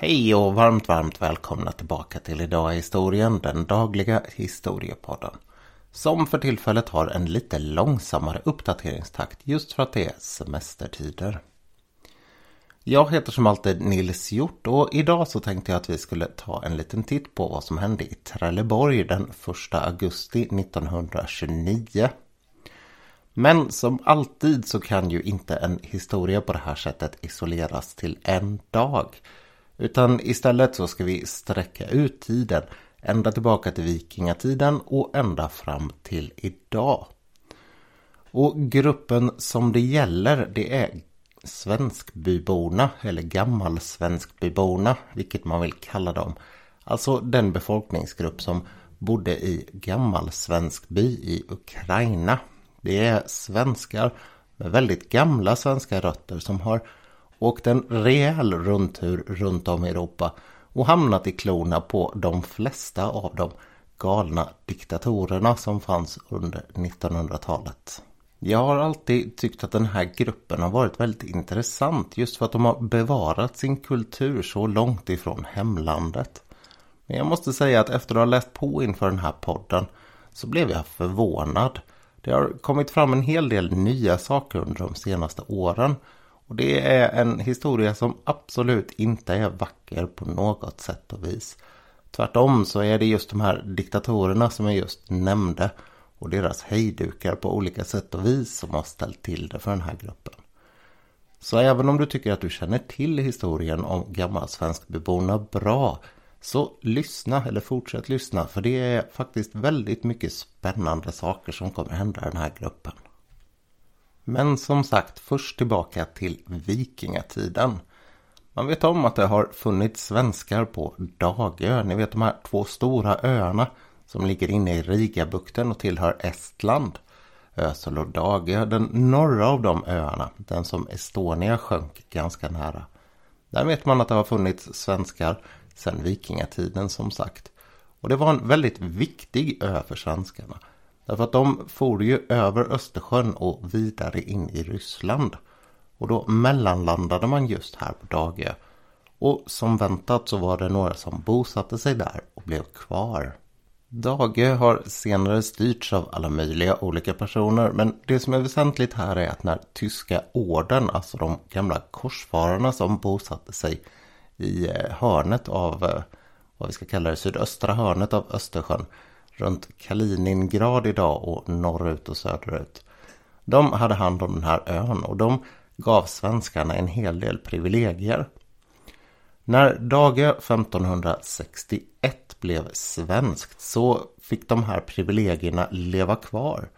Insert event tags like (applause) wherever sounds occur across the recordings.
Hej och varmt, varmt välkomna tillbaka till Idag i historien, den dagliga historiepodden. Som för tillfället har en lite långsammare uppdateringstakt just för att det är semestertider. Jag heter som alltid Nils Hjort och idag så tänkte jag att vi skulle ta en liten titt på vad som hände i Trelleborg den 1 augusti 1929. Men som alltid så kan ju inte en historia på det här sättet isoleras till en dag. Utan istället så ska vi sträcka ut tiden ända tillbaka till vikingatiden och ända fram till idag. Och gruppen som det gäller det är svenskbyborna eller gammalsvenskbyborna, vilket man vill kalla dem. Alltså den befolkningsgrupp som bodde i gammalsvenskby i Ukraina. Det är svenskar med väldigt gamla svenska rötter som har åkt en rejäl rundtur runt om i Europa och hamnat i klorna på de flesta av de galna diktatorerna som fanns under 1900-talet. Jag har alltid tyckt att den här gruppen har varit väldigt intressant just för att de har bevarat sin kultur så långt ifrån hemlandet. Men jag måste säga att efter att ha läst på inför den här podden så blev jag förvånad. Det har kommit fram en hel del nya saker under de senaste åren och det är en historia som absolut inte är vacker på något sätt och vis. Tvärtom så är det just de här diktatorerna som jag just nämnde och deras hejdukar på olika sätt och vis som har ställt till det för den här gruppen. Så även om du tycker att du känner till historien om gammalsvenskbeborna bra så lyssna eller fortsätt lyssna för det är faktiskt väldigt mycket spännande saker som kommer hända i den här gruppen. Men som sagt, först tillbaka till vikingatiden. Man vet om att det har funnits svenskar på Dagö. Ni vet de här två stora öarna som ligger inne i Rigabukten och tillhör Estland. Ösel och Dagö, den norra av de öarna, den som Estonia sjönk ganska nära. Där vet man att det har funnits svenskar sedan vikingatiden som sagt. Och det var en väldigt viktig ö för svenskarna. Därför att de for ju över Östersjön och vidare in i Ryssland. Och då mellanlandade man just här på Dagö. Och som väntat så var det några som bosatte sig där och blev kvar. Dagö har senare styrts av alla möjliga olika personer men det som är väsentligt här är att när tyska orden, alltså de gamla korsfararna som bosatte sig i eh, hörnet av, eh, vad vi ska kalla det, sydöstra hörnet av Östersjön runt Kaliningrad idag och norrut och söderut. De hade hand om den här ön och de gav svenskarna en hel del privilegier. När Dagö 1561 blev svenskt så fick de här privilegierna leva kvar.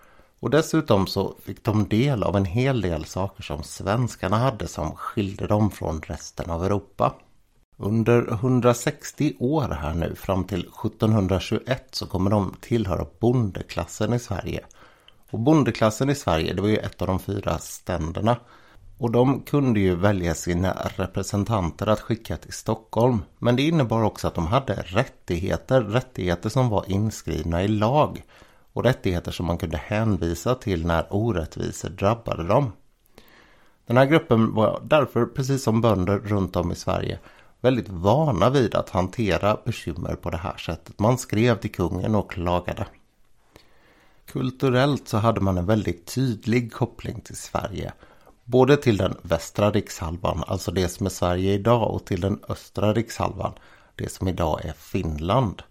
Och dessutom så fick de del av en hel del saker som svenskarna hade som skilde dem från resten av Europa. Under 160 år här nu fram till 1721 så kommer de tillhöra bondeklassen i Sverige. Och bondeklassen i Sverige det var ju ett av de fyra ständerna. Och de kunde ju välja sina representanter att skicka till Stockholm. Men det innebar också att de hade rättigheter, rättigheter som var inskrivna i lag. Och rättigheter som man kunde hänvisa till när orättvisor drabbade dem. Den här gruppen var därför, precis som bönder runt om i Sverige, väldigt vana vid att hantera bekymmer på det här sättet. Man skrev till kungen och klagade. Kulturellt så hade man en väldigt tydlig koppling till Sverige. Både till den västra rikshalvan, alltså det som är Sverige idag, och till den östra rikshalvan, det som idag är Finland.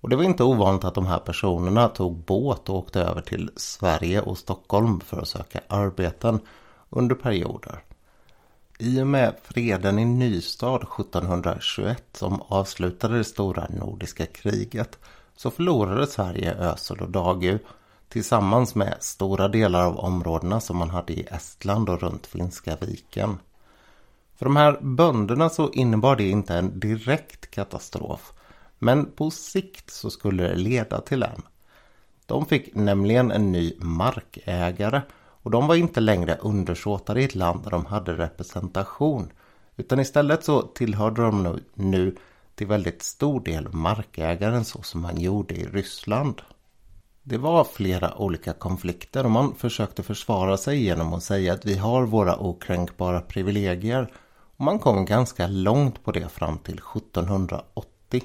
Och det var inte ovanligt att de här personerna tog båt och åkte över till Sverige och Stockholm för att söka arbeten under perioder. I och med freden i Nystad 1721 som avslutade det stora nordiska kriget så förlorade Sverige Ösel och Dagö tillsammans med stora delar av områdena som man hade i Estland och runt Finska viken. För de här bönderna så innebar det inte en direkt katastrof men på sikt så skulle det leda till en. De fick nämligen en ny markägare och de var inte längre undersåtar i ett land där de hade representation. Utan istället så tillhörde de nu, nu till väldigt stor del markägaren så som man gjorde i Ryssland. Det var flera olika konflikter och man försökte försvara sig genom att säga att vi har våra okränkbara privilegier Och man kom ganska långt på det fram till 1780.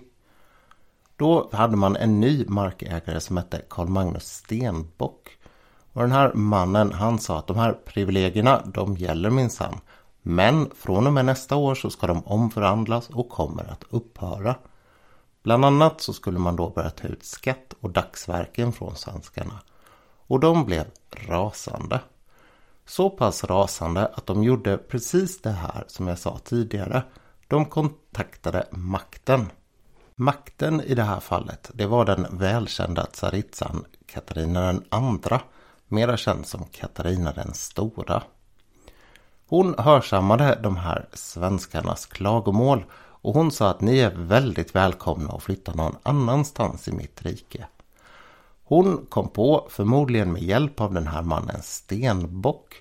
Då hade man en ny markägare som hette Carl-Magnus Stenbock. Och den här mannen han sa att de här privilegierna de gäller minsann. Men från och med nästa år så ska de omförhandlas och kommer att upphöra. Bland annat så skulle man då börja ta ut skatt och dagsverken från svenskarna. Och de blev rasande. Så pass rasande att de gjorde precis det här som jag sa tidigare. De kontaktade makten. Makten i det här fallet, det var den välkända tsaritsan Katarina den andra, mera känd som Katarina den stora. Hon hörsammade de här svenskarnas klagomål och hon sa att ni är väldigt välkomna att flytta någon annanstans i mitt rike. Hon kom på, förmodligen med hjälp av den här mannen Stenbock,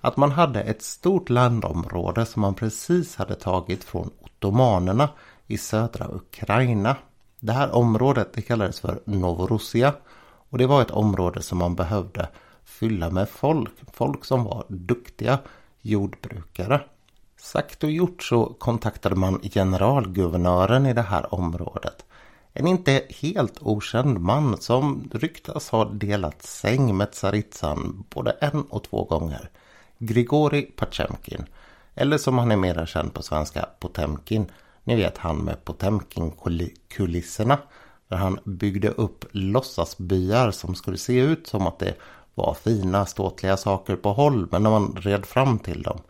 att man hade ett stort landområde som man precis hade tagit från ottomanerna i södra Ukraina. Det här området det kallades för Novorossia och det var ett område som man behövde fylla med folk, folk som var duktiga jordbrukare. Sagt och gjort så kontaktade man generalguvernören i det här området. En inte helt okänd man som ryktas ha delat säng med tsaritsan både en och två gånger. Grigori Pachemkin. Eller som han är mera känd på svenska, Potemkin. Ni vet han med Potemkin-kulisserna. Där han byggde upp låtsasbyar som skulle se ut som att det var fina ståtliga saker på håll. Men när man red fram till dem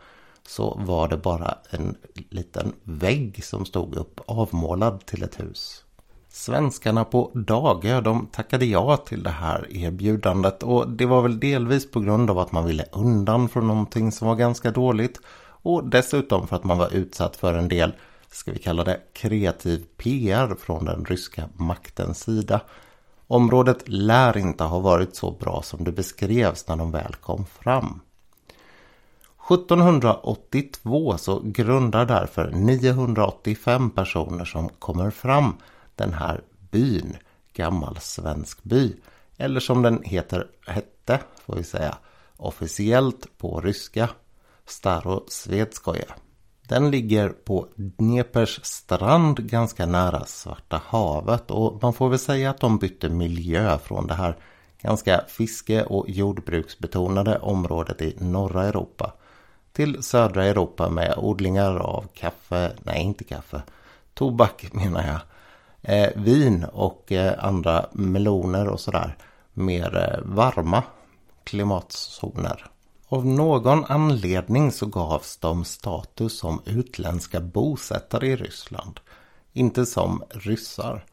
så var det bara en liten vägg som stod upp avmålad till ett hus. Svenskarna på Dagö de tackade ja till det här erbjudandet och det var väl delvis på grund av att man ville undan från någonting som var ganska dåligt och dessutom för att man var utsatt för en del, ska vi kalla det, kreativ PR från den ryska maktens sida. Området lär inte ha varit så bra som det beskrevs när de väl kom fram. 1782 så grundar därför 985 personer som kommer fram den här byn, gammal svensk by. Eller som den heter, hette, får vi säga, officiellt på ryska, Starosvedskoje. Den ligger på Dnepers strand ganska nära Svarta havet och man får väl säga att de bytte miljö från det här ganska fiske och jordbruksbetonade området i norra Europa till södra Europa med odlingar av kaffe, nej inte kaffe, tobak (laughs) menar jag, eh, vin och eh, andra meloner och sådär mer eh, varma klimatzoner. Av någon anledning så gavs de status som utländska bosättare i Ryssland, inte som ryssar.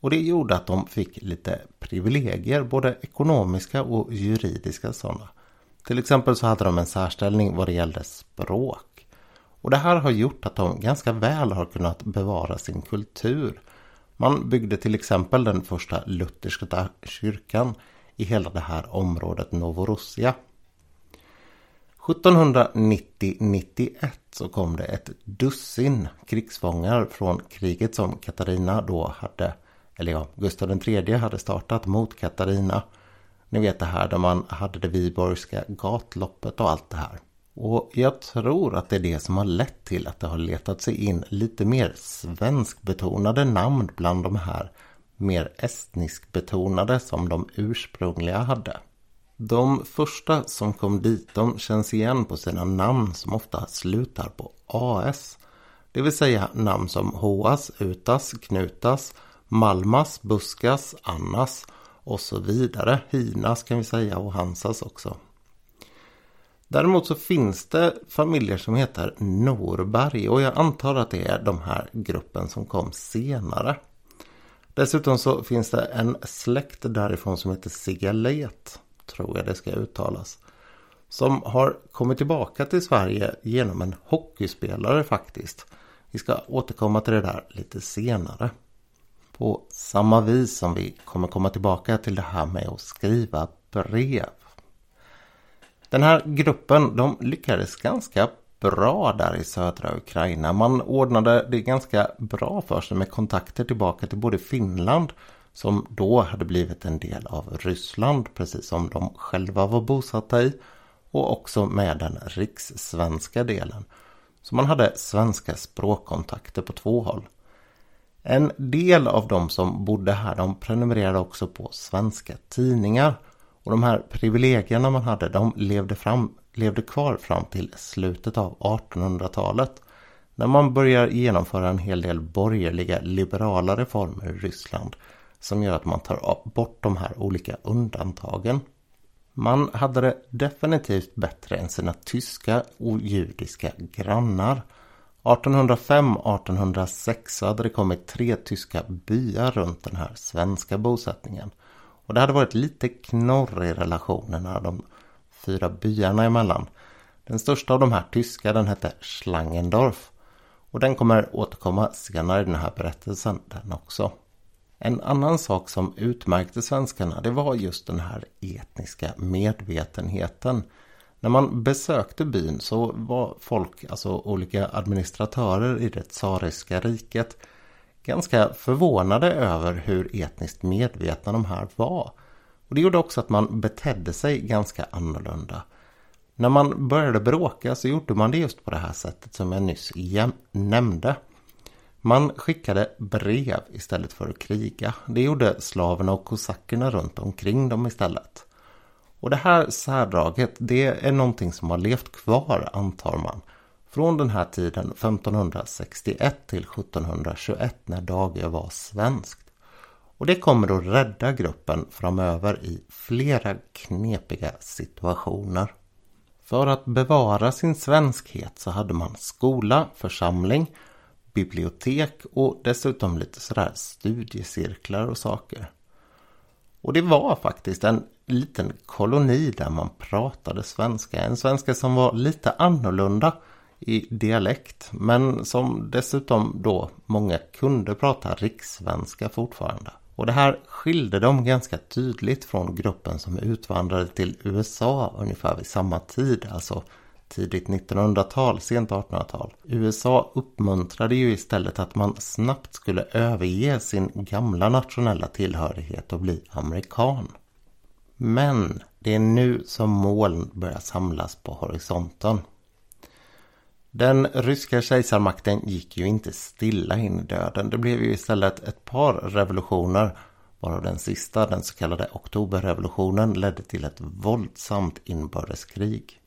Och det gjorde att de fick lite privilegier, både ekonomiska och juridiska sådana. Till exempel så hade de en särställning vad det gällde språk. Och det här har gjort att de ganska väl har kunnat bevara sin kultur. Man byggde till exempel den första lutherska kyrkan i hela det här området Novorossia. 1790-91 så kom det ett dussin krigsfångar från kriget som Katarina då hade, eller ja, Gustav III hade startat mot Katarina. Ni vet det här där man hade det Viborgska gatloppet och allt det här. Och jag tror att det är det som har lett till att det har letat sig in lite mer svenskbetonade namn bland de här mer estniskbetonade som de ursprungliga hade. De första som kom dit de känns igen på sina namn som ofta slutar på AS. Det vill säga namn som Hoas, Utas, Knutas, Malmas, Buskas, Annas och så vidare. Hinas kan vi säga och Hansas också. Däremot så finns det familjer som heter Norberg och jag antar att det är de här gruppen som kom senare. Dessutom så finns det en släkt därifrån som heter Sigalet, tror jag det ska uttalas. Som har kommit tillbaka till Sverige genom en hockeyspelare faktiskt. Vi ska återkomma till det där lite senare. På samma vis som vi kommer komma tillbaka till det här med att skriva brev. Den här gruppen de lyckades ganska bra där i södra Ukraina. Man ordnade det ganska bra för sig med kontakter tillbaka till både Finland som då hade blivit en del av Ryssland precis som de själva var bosatta i och också med den rikssvenska delen. Så man hade svenska språkkontakter på två håll. En del av de som bodde här de prenumererade också på svenska tidningar. Och de här privilegierna man hade de levde, fram, levde kvar fram till slutet av 1800-talet. När man börjar genomföra en hel del borgerliga liberala reformer i Ryssland. Som gör att man tar bort de här olika undantagen. Man hade det definitivt bättre än sina tyska och judiska grannar. 1805-1806 hade det kommit tre tyska byar runt den här svenska bosättningen. Och det hade varit lite knorr i relationerna de fyra byarna emellan. Den största av de här tyska den hette Schlangendorf. Och den kommer återkomma senare i den här berättelsen den också. En annan sak som utmärkte svenskarna det var just den här etniska medvetenheten. När man besökte byn så var folk, alltså olika administratörer i det tsariska riket ganska förvånade över hur etniskt medvetna de här var. Och Det gjorde också att man betedde sig ganska annorlunda. När man började bråka så gjorde man det just på det här sättet som jag nyss nämnde. Man skickade brev istället för att kriga. Det gjorde slaverna och kosackerna runt omkring dem istället. Och det här särdraget det är någonting som har levt kvar antar man. Från den här tiden 1561 till 1721 när Dagö var svenskt. Och det kommer att rädda gruppen framöver i flera knepiga situationer. För att bevara sin svenskhet så hade man skola, församling, bibliotek och dessutom lite sådär studiecirklar och saker. Och det var faktiskt en liten koloni där man pratade svenska. En svenska som var lite annorlunda i dialekt men som dessutom då många kunde prata rikssvenska fortfarande. Och det här skilde dem ganska tydligt från gruppen som utvandrade till USA ungefär vid samma tid, alltså tidigt 1900-tal, sent 1800-tal. USA uppmuntrade ju istället att man snabbt skulle överge sin gamla nationella tillhörighet och bli amerikan. Men det är nu som moln börjar samlas på horisonten. Den ryska kejsarmakten gick ju inte stilla in i döden. Det blev ju istället ett par revolutioner varav den sista, den så kallade oktoberrevolutionen, ledde till ett våldsamt inbördeskrig.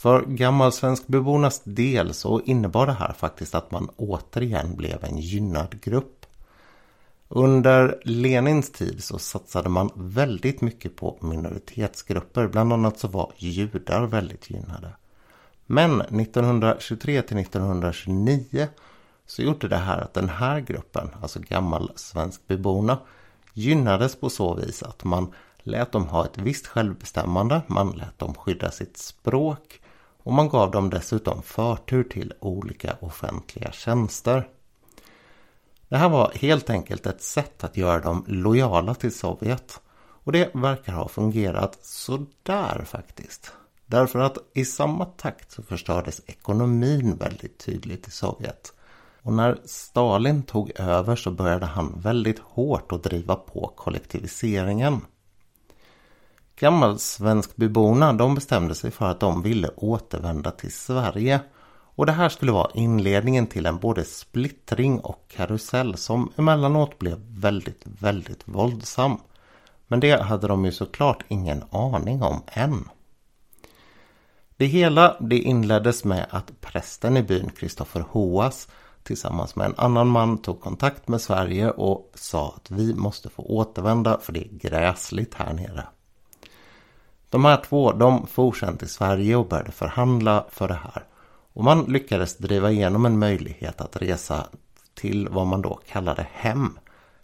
För gammalsvenskbebornas del så innebar det här faktiskt att man återigen blev en gynnad grupp. Under Lenins tid så satsade man väldigt mycket på minoritetsgrupper. Bland annat så var judar väldigt gynnade. Men 1923 till 1929 så gjorde det här att den här gruppen, alltså gammalsvenskbeborna, gynnades på så vis att man lät dem ha ett visst självbestämmande, man lät dem skydda sitt språk och man gav dem dessutom förtur till olika offentliga tjänster. Det här var helt enkelt ett sätt att göra dem lojala till Sovjet. Och det verkar ha fungerat sådär faktiskt. Därför att i samma takt så förstördes ekonomin väldigt tydligt i Sovjet. Och när Stalin tog över så började han väldigt hårt att driva på kollektiviseringen. Gammalsvenskbyborna de bestämde sig för att de ville återvända till Sverige. Och det här skulle vara inledningen till en både splittring och karusell som emellanåt blev väldigt, väldigt våldsam. Men det hade de ju såklart ingen aning om än. Det hela det inleddes med att prästen i byn, Kristoffer Hoas, tillsammans med en annan man tog kontakt med Sverige och sa att vi måste få återvända för det är gräsligt här nere. De här två de for sedan till Sverige och började förhandla för det här. Och man lyckades driva igenom en möjlighet att resa till vad man då kallade hem.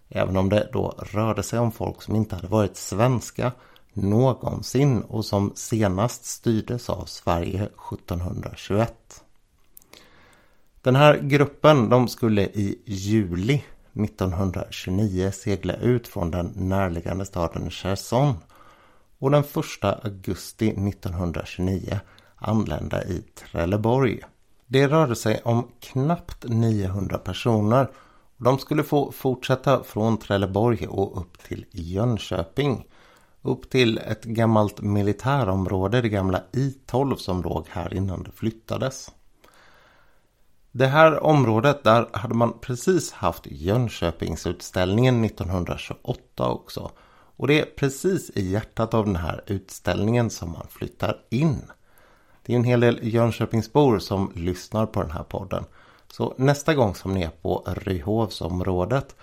Även om det då rörde sig om folk som inte hade varit svenska någonsin och som senast styrdes av Sverige 1721. Den här gruppen de skulle i juli 1929 segla ut från den närliggande staden Cherson och den 1 augusti 1929 anlända i Trelleborg. Det rörde sig om knappt 900 personer. De skulle få fortsätta från Trelleborg och upp till Jönköping. Upp till ett gammalt militärområde, det gamla I12 som låg här innan det flyttades. Det här området, där hade man precis haft Jönköpingsutställningen 1928 också. Och det är precis i hjärtat av den här utställningen som man flyttar in. Det är en hel del Jönköpingsbor som lyssnar på den här podden. Så nästa gång som ni är på Ryhovsområdet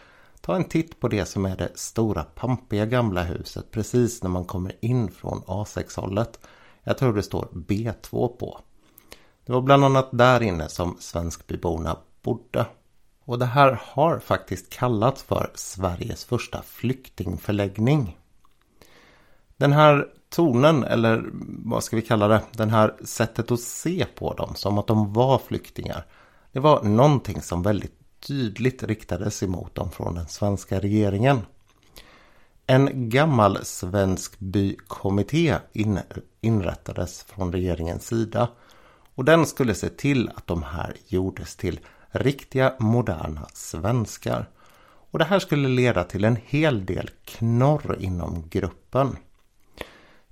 Ta en titt på det som är det stora pampiga gamla huset precis när man kommer in från A6-hållet. Jag tror det står B2 på. Det var bland annat där inne som svenskbyborna bodde. Och det här har faktiskt kallats för Sveriges första flyktingförläggning. Den här tonen, eller vad ska vi kalla det, den här sättet att se på dem som att de var flyktingar. Det var någonting som väldigt tydligt riktades emot dem från den svenska regeringen. En gammal svensk bykommitté inrättades från regeringens sida och den skulle se till att de här gjordes till riktiga moderna svenskar. Och det här skulle leda till en hel del knorr inom gruppen.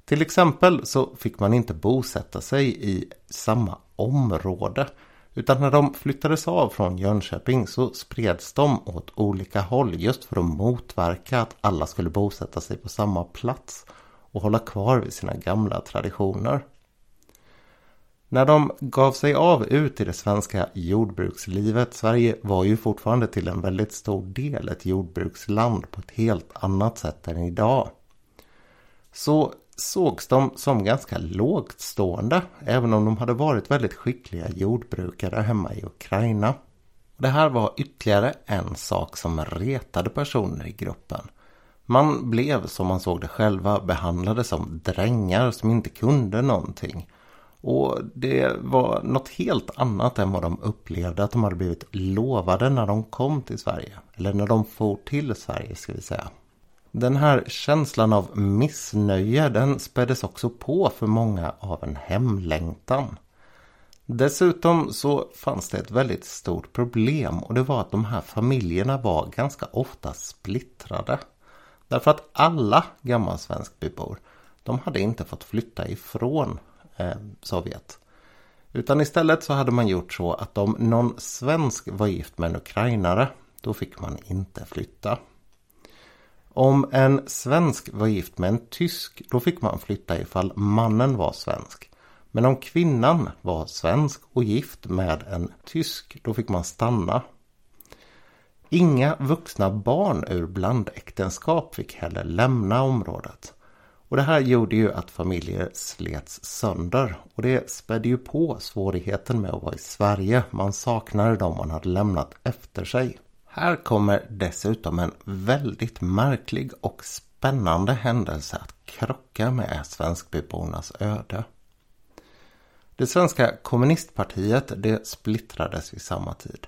Till exempel så fick man inte bosätta sig i samma område utan när de flyttades av från Jönköping så spreds de åt olika håll just för att motverka att alla skulle bosätta sig på samma plats och hålla kvar vid sina gamla traditioner. När de gav sig av ut i det svenska jordbrukslivet, Sverige var ju fortfarande till en väldigt stor del ett jordbruksland på ett helt annat sätt än idag. Så sågs de som ganska lågt stående, även om de hade varit väldigt skickliga jordbrukare hemma i Ukraina. Det här var ytterligare en sak som retade personer i gruppen. Man blev, som man såg det själva, behandlade som drängar som inte kunde någonting. Och det var något helt annat än vad de upplevde att de hade blivit lovade när de kom till Sverige. Eller när de for till Sverige ska vi säga. Den här känslan av missnöje den späddes också på för många av en hemlängtan. Dessutom så fanns det ett väldigt stort problem och det var att de här familjerna var ganska ofta splittrade. Därför att alla gammalsvenskbybor de hade inte fått flytta ifrån eh, Sovjet. Utan istället så hade man gjort så att om någon svensk var gift med en ukrainare då fick man inte flytta. Om en svensk var gift med en tysk då fick man flytta ifall mannen var svensk. Men om kvinnan var svensk och gift med en tysk då fick man stanna. Inga vuxna barn ur blandäktenskap fick heller lämna området. Och det här gjorde ju att familjer slets sönder och det spädde ju på svårigheten med att vara i Sverige. Man saknade dem man hade lämnat efter sig. Här kommer dessutom en väldigt märklig och spännande händelse att krocka med svenskbybornas öde. Det svenska kommunistpartiet det splittrades vid samma tid.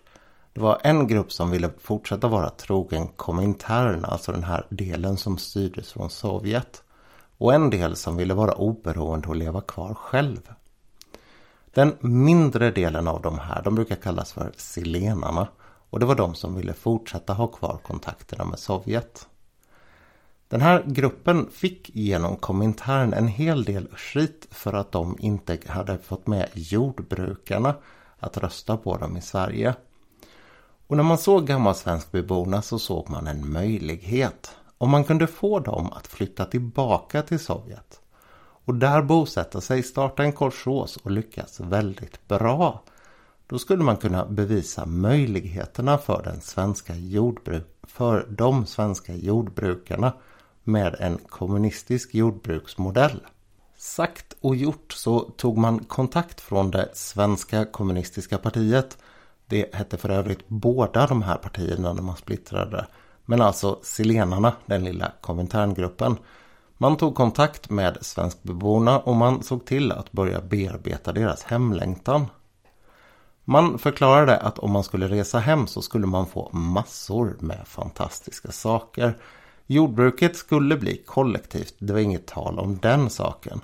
Det var en grupp som ville fortsätta vara trogen Komintern, alltså den här delen som styrdes från Sovjet. Och en del som ville vara oberoende och leva kvar själv. Den mindre delen av de här, de brukar kallas för silenarna. Och det var de som ville fortsätta ha kvar kontakterna med Sovjet. Den här gruppen fick genom Komintern en hel del skit för att de inte hade fått med jordbrukarna att rösta på dem i Sverige. Och när man såg gammalsvenskbyborna så såg man en möjlighet. Om man kunde få dem att flytta tillbaka till Sovjet och där bosätta sig, starta en kolchos och lyckas väldigt bra då skulle man kunna bevisa möjligheterna för, den svenska jordbruk, för de svenska jordbrukarna med en kommunistisk jordbruksmodell. Sagt och gjort så tog man kontakt från det svenska kommunistiska partiet. Det hette för övrigt båda de här partierna när man splittrade. Men alltså Silenarna, den lilla Kominterngruppen. Man tog kontakt med svenskbeborna och man såg till att börja bearbeta deras hemlängtan. Man förklarade att om man skulle resa hem så skulle man få massor med fantastiska saker. Jordbruket skulle bli kollektivt, det var inget tal om den saken.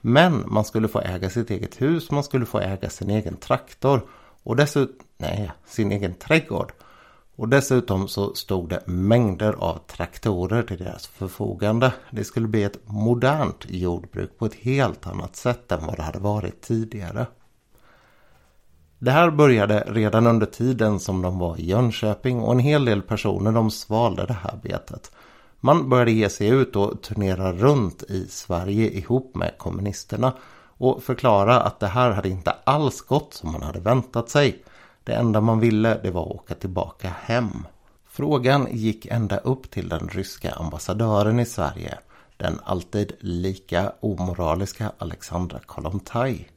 Men man skulle få äga sitt eget hus, man skulle få äga sin egen traktor och dessutom, nej, sin egen trädgård. Och dessutom så stod det mängder av traktorer till deras förfogande. Det skulle bli ett modernt jordbruk på ett helt annat sätt än vad det hade varit tidigare. Det här började redan under tiden som de var i Jönköping och en hel del personer de svalde det här betet. Man började ge sig ut och turnera runt i Sverige ihop med kommunisterna och förklara att det här hade inte alls gått som man hade väntat sig. Det enda man ville det var att åka tillbaka hem. Frågan gick ända upp till den ryska ambassadören i Sverige. Den alltid lika omoraliska Alexandra Kollontaj.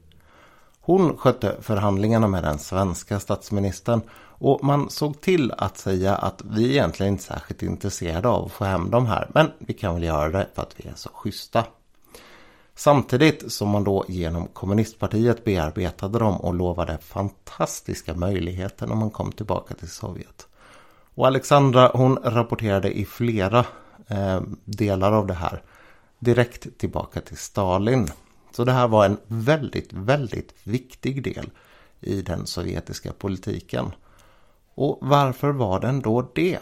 Hon skötte förhandlingarna med den svenska statsministern och man såg till att säga att vi egentligen inte är särskilt intresserade av att få hem de här men vi kan väl göra det för att vi är så schyssta. Samtidigt som man då genom kommunistpartiet bearbetade dem och lovade fantastiska möjligheter när man kom tillbaka till Sovjet. Och Alexandra hon rapporterade i flera eh, delar av det här direkt tillbaka till Stalin. Så det här var en väldigt, väldigt viktig del i den sovjetiska politiken. Och varför var den då det?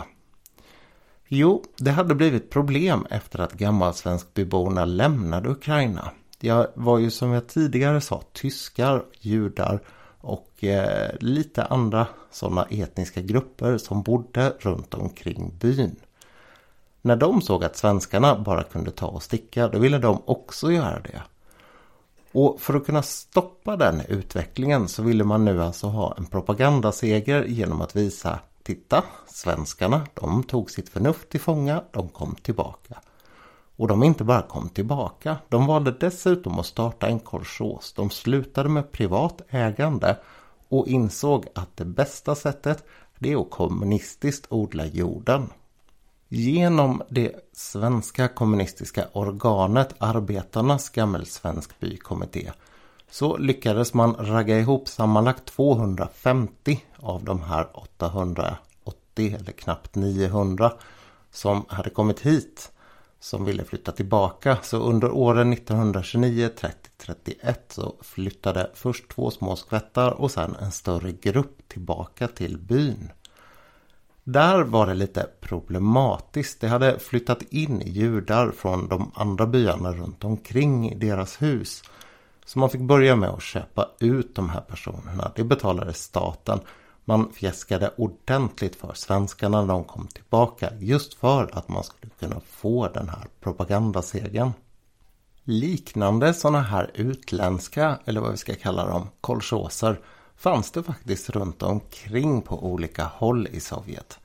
Jo, det hade blivit problem efter att gammalsvenskbyborna lämnade Ukraina. Jag var ju som jag tidigare sa tyskar, judar och eh, lite andra sådana etniska grupper som bodde runt omkring byn. När de såg att svenskarna bara kunde ta och sticka, då ville de också göra det. Och för att kunna stoppa den utvecklingen så ville man nu alltså ha en propagandaseger genom att visa Titta, svenskarna, de tog sitt förnuft till fånga, de kom tillbaka. Och de inte bara kom tillbaka, de valde dessutom att starta en kolchos. De slutade med privat ägande och insåg att det bästa sättet det är att kommunistiskt odla jorden. Genom det svenska kommunistiska organet Arbetarnas gammelsvensk bykommitté så lyckades man ragga ihop sammanlagt 250 av de här 880 eller knappt 900 som hade kommit hit som ville flytta tillbaka. Så under åren 1929, 30, 31 så flyttade först två små skvättar och sen en större grupp tillbaka till byn. Där var det lite problematiskt. Det hade flyttat in judar från de andra byarna runt omkring deras hus. Så man fick börja med att köpa ut de här personerna. Det betalade staten. Man fjäskade ordentligt för svenskarna när de kom tillbaka. Just för att man skulle kunna få den här propagandasegen. Liknande sådana här utländska, eller vad vi ska kalla dem, kolchoser fanns det faktiskt runt omkring på olika håll i Sovjet.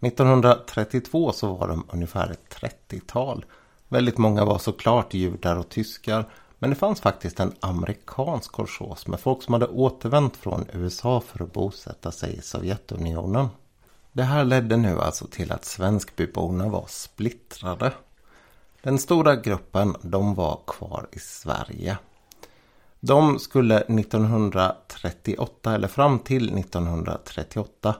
1932 så var de ungefär ett 30-tal. Väldigt många var såklart judar och tyskar. Men det fanns faktiskt en amerikansk kolchos med folk som hade återvänt från USA för att bosätta sig i Sovjetunionen. Det här ledde nu alltså till att svenskbyborna var splittrade. Den stora gruppen de var kvar i Sverige. De skulle 1938 eller fram till 1938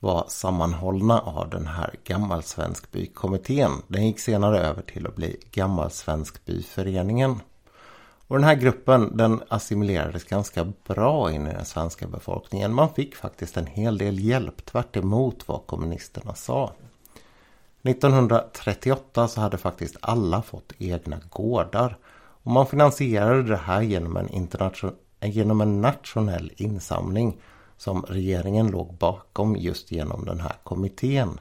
var sammanhållna av den här Gammalsvenskbykommittén. Den gick senare över till att bli Gammalsvenskbyföreningen. Och den här gruppen den assimilerades ganska bra in i den svenska befolkningen. Man fick faktiskt en hel del hjälp tvärt vad kommunisterna sa. 1938 så hade faktiskt alla fått egna gårdar. Och man finansierade det här genom en, internation genom en nationell insamling som regeringen låg bakom just genom den här kommittén.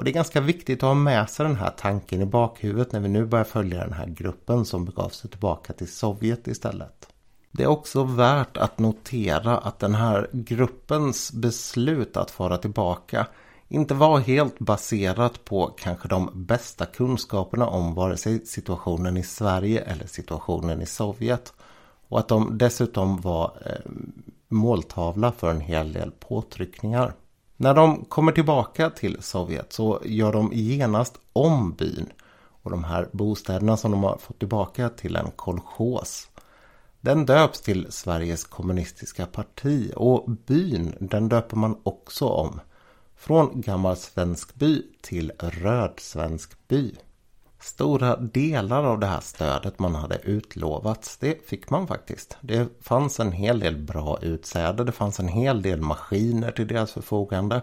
Och det är ganska viktigt att ha med sig den här tanken i bakhuvudet när vi nu börjar följa den här gruppen som begav sig tillbaka till Sovjet istället. Det är också värt att notera att den här gruppens beslut att fara tillbaka inte var helt baserat på kanske de bästa kunskaperna om vare sig situationen i Sverige eller situationen i Sovjet. Och att de dessutom var eh, måltavla för en hel del påtryckningar. När de kommer tillbaka till Sovjet så gör de genast om byn och de här bostäderna som de har fått tillbaka till en kolchos. Den döps till Sveriges kommunistiska parti och byn den döper man också om. Från Gammal Svensk by till Röd Svensk by. Stora delar av det här stödet man hade utlovats, det fick man faktiskt. Det fanns en hel del bra utsäde, det fanns en hel del maskiner till deras förfogande.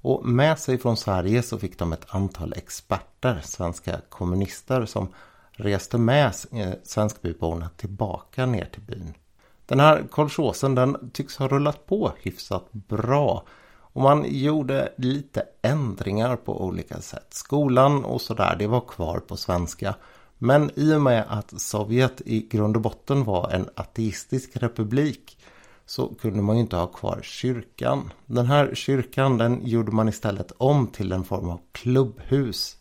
Och med sig från Sverige så fick de ett antal experter, svenska kommunister som reste med eh, svenskbyborna tillbaka ner till byn. Den här kolchosen den tycks ha rullat på hyfsat bra. Och man gjorde lite ändringar på olika sätt. Skolan och sådär, det var kvar på svenska. Men i och med att Sovjet i grund och botten var en ateistisk republik så kunde man ju inte ha kvar kyrkan. Den här kyrkan den gjorde man istället om till en form av klubbhus.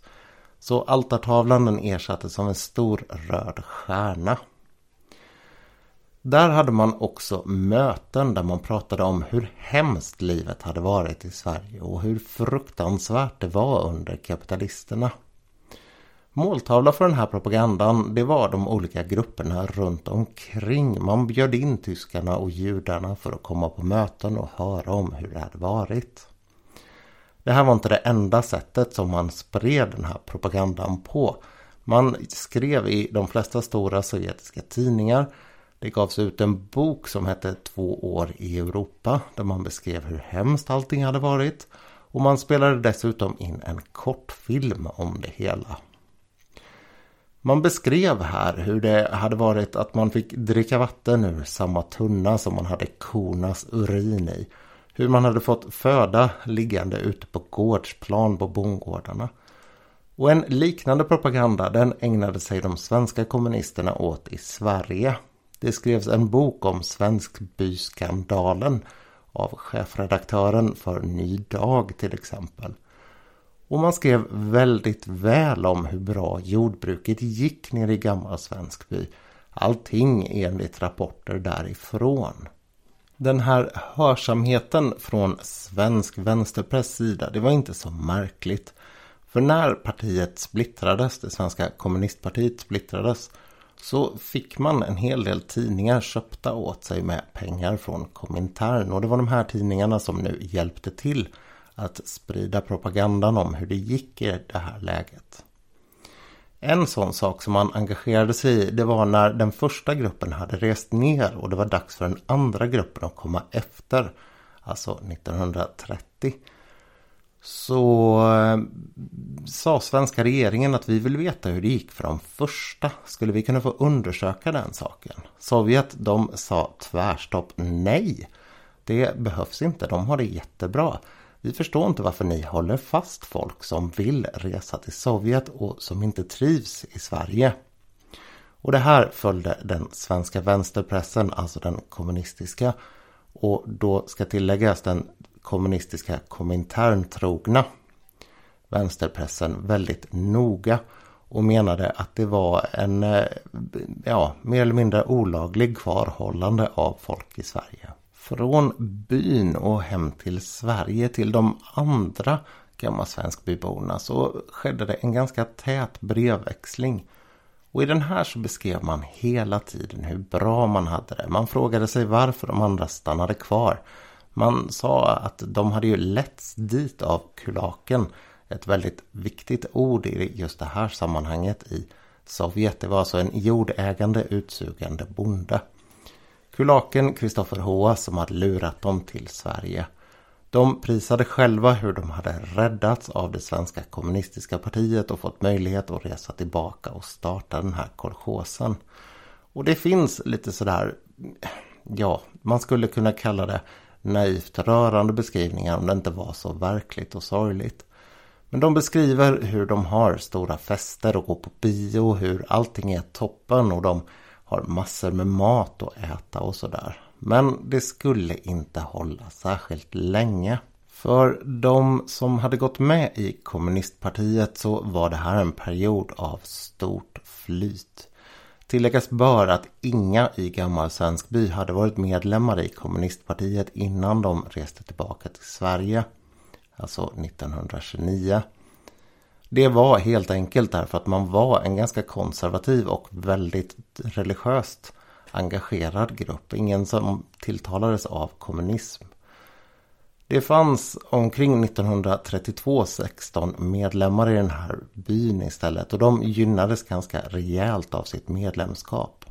Så altartavlan den ersattes av en stor röd stjärna. Där hade man också möten där man pratade om hur hemskt livet hade varit i Sverige och hur fruktansvärt det var under kapitalisterna. Måltavla för den här propagandan det var de olika grupperna runt omkring. Man bjöd in tyskarna och judarna för att komma på möten och höra om hur det hade varit. Det här var inte det enda sättet som man spred den här propagandan på. Man skrev i de flesta stora sovjetiska tidningar. Det gavs ut en bok som hette Två år i Europa där man beskrev hur hemskt allting hade varit. Och man spelade dessutom in en kortfilm om det hela. Man beskrev här hur det hade varit att man fick dricka vatten ur samma tunna som man hade kornas urin i. Hur man hade fått föda liggande ute på gårdsplan på bondgårdarna. Och en liknande propaganda den ägnade sig de svenska kommunisterna åt i Sverige. Det skrevs en bok om Svenskbyskandalen av chefredaktören för Ny Dag till exempel. Och man skrev väldigt väl om hur bra jordbruket gick nere i Gamla Svenskby. Allting enligt rapporter därifrån. Den här hörsamheten från svensk vänsterpress sida, det var inte så märkligt. För när partiet splittrades, det svenska kommunistpartiet splittrades, så fick man en hel del tidningar köpta åt sig med pengar från Komintern. Och det var de här tidningarna som nu hjälpte till att sprida propagandan om hur det gick i det här läget. En sån sak som man engagerade sig i det var när den första gruppen hade rest ner och det var dags för den andra gruppen att komma efter. Alltså 1930. Så eh, sa svenska regeringen att vi vill veta hur det gick för de första. Skulle vi kunna få undersöka den saken? Sovjet de sa tvärstopp nej. Det behövs inte, de har det jättebra. Vi förstår inte varför ni håller fast folk som vill resa till Sovjet och som inte trivs i Sverige. Och det här följde den svenska vänsterpressen, alltså den kommunistiska. Och då ska tilläggas den kommunistiska kominterntrogna vänsterpressen väldigt noga och menade att det var en eh, ja, mer eller mindre olaglig kvarhållande av folk i Sverige. Från byn och hem till Sverige till de andra gamla svenskbyborna så skedde det en ganska tät brevväxling. Och i den här så beskrev man hela tiden hur bra man hade det. Man frågade sig varför de andra stannade kvar. Man sa att de hade ju letts dit av kulaken. Ett väldigt viktigt ord i just det här sammanhanget i Sovjet. Det var alltså en jordägande utsugande bonde. Kulaken Kristoffer Hoa som hade lurat dem till Sverige. De prisade själva hur de hade räddats av det svenska kommunistiska partiet och fått möjlighet att resa tillbaka och starta den här kolchosen. Och det finns lite sådär, ja, man skulle kunna kalla det naivt rörande beskrivningar om det inte var så verkligt och sorgligt. Men de beskriver hur de har stora fester och går på bio, hur allting är toppen och de har massor med mat att äta och sådär. Men det skulle inte hålla särskilt länge. För de som hade gått med i kommunistpartiet så var det här en period av stort flyt. Tilläggas bör att inga i Gammal Svenskby hade varit medlemmar i kommunistpartiet innan de reste tillbaka till Sverige. Alltså 1929. Det var helt enkelt därför att man var en ganska konservativ och väldigt religiöst engagerad grupp. Ingen som tilltalades av kommunism. Det fanns omkring 1932 16 medlemmar i den här byn istället och de gynnades ganska rejält av sitt medlemskap.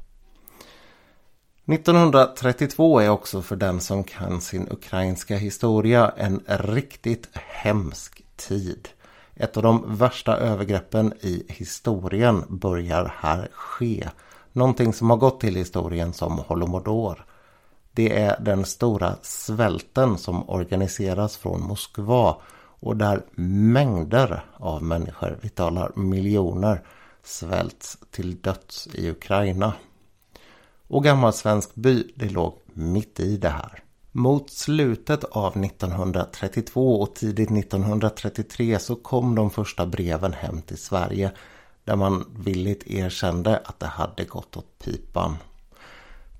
1932 är också för den som kan sin ukrainska historia en riktigt hemsk tid. Ett av de värsta övergreppen i historien börjar här ske. Någonting som har gått till historien som Holomodor. Det är den stora svälten som organiseras från Moskva och där mängder av människor, vi talar miljoner, svälts till döds i Ukraina. Och Gammal Svensk by, det låg mitt i det här. Mot slutet av 1932 och tidigt 1933 så kom de första breven hem till Sverige där man villigt erkände att det hade gått åt pipan.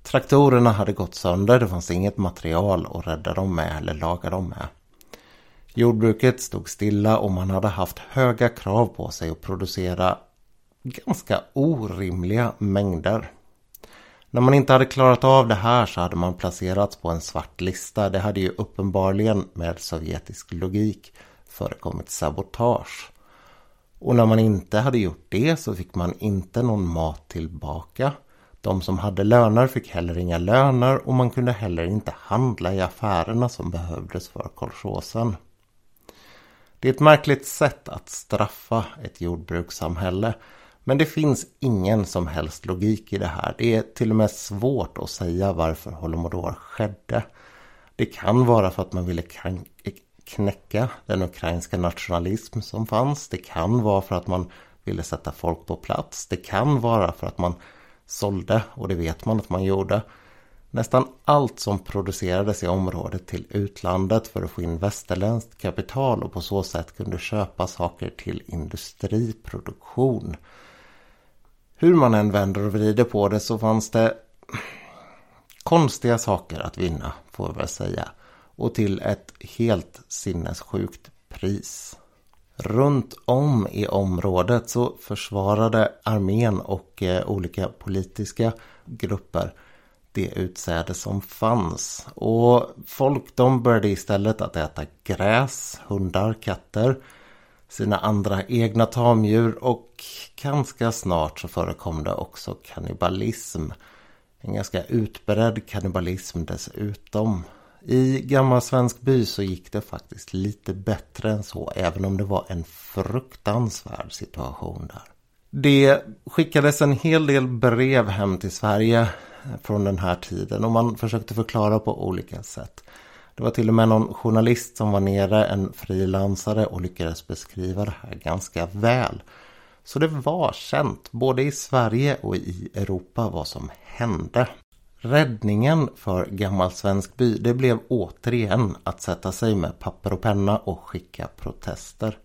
Traktorerna hade gått sönder, det fanns inget material att rädda dem med eller laga dem med. Jordbruket stod stilla och man hade haft höga krav på sig att producera ganska orimliga mängder. När man inte hade klarat av det här så hade man placerats på en svart lista. Det hade ju uppenbarligen med sovjetisk logik förekommit sabotage. Och när man inte hade gjort det så fick man inte någon mat tillbaka. De som hade löner fick heller inga löner och man kunde heller inte handla i affärerna som behövdes för kolchosen. Det är ett märkligt sätt att straffa ett jordbrukssamhälle. Men det finns ingen som helst logik i det här. Det är till och med svårt att säga varför holomodor skedde. Det kan vara för att man ville knäcka den ukrainska nationalism som fanns. Det kan vara för att man ville sätta folk på plats. Det kan vara för att man sålde, och det vet man att man gjorde, nästan allt som producerades i området till utlandet för att få in västerländskt kapital och på så sätt kunde köpa saker till industriproduktion. Hur man än vänder och vrider på det så fanns det konstiga saker att vinna, får jag väl säga. Och till ett helt sinnessjukt pris. Runt om i området så försvarade armén och eh, olika politiska grupper det utsäde som fanns. Och folk de började istället att äta gräs, hundar, katter, sina andra egna tamdjur och ganska snart så förekom det också kannibalism. En ganska utbredd kannibalism dessutom. I gammal svensk by så gick det faktiskt lite bättre än så även om det var en fruktansvärd situation där. Det skickades en hel del brev hem till Sverige från den här tiden och man försökte förklara på olika sätt. Det var till och med någon journalist som var nere, en frilansare och lyckades beskriva det här ganska väl. Så det var känt både i Sverige och i Europa vad som hände. Räddningen för gammal svensk by det blev återigen att sätta sig med papper och penna och skicka protester.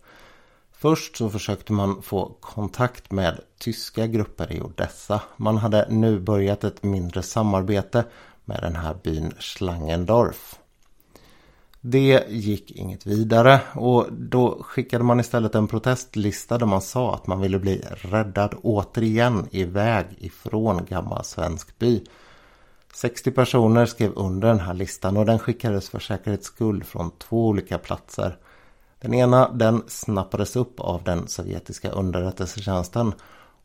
Först så försökte man få kontakt med tyska grupper i Odessa. Man hade nu börjat ett mindre samarbete med den här byn Schlangendorf. Det gick inget vidare och då skickade man istället en protestlista där man sa att man ville bli räddad återigen iväg ifrån gammal svensk by. 60 personer skrev under den här listan och den skickades för säkerhets skull från två olika platser. Den ena den snappades upp av den sovjetiska underrättelsetjänsten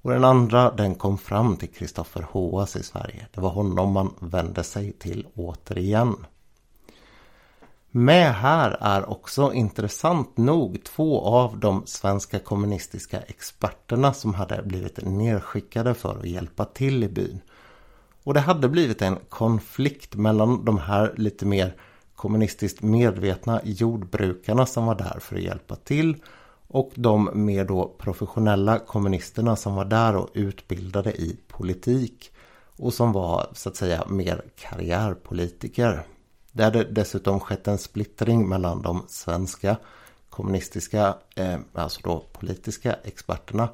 och den andra den kom fram till Kristoffer Hoas i Sverige. Det var honom man vände sig till återigen. Med här är också intressant nog två av de svenska kommunistiska experterna som hade blivit nedskickade för att hjälpa till i byn. Och det hade blivit en konflikt mellan de här lite mer kommunistiskt medvetna jordbrukarna som var där för att hjälpa till och de mer då professionella kommunisterna som var där och utbildade i politik och som var så att säga mer karriärpolitiker. Det hade dessutom skett en splittring mellan de svenska kommunistiska, eh, alltså då politiska experterna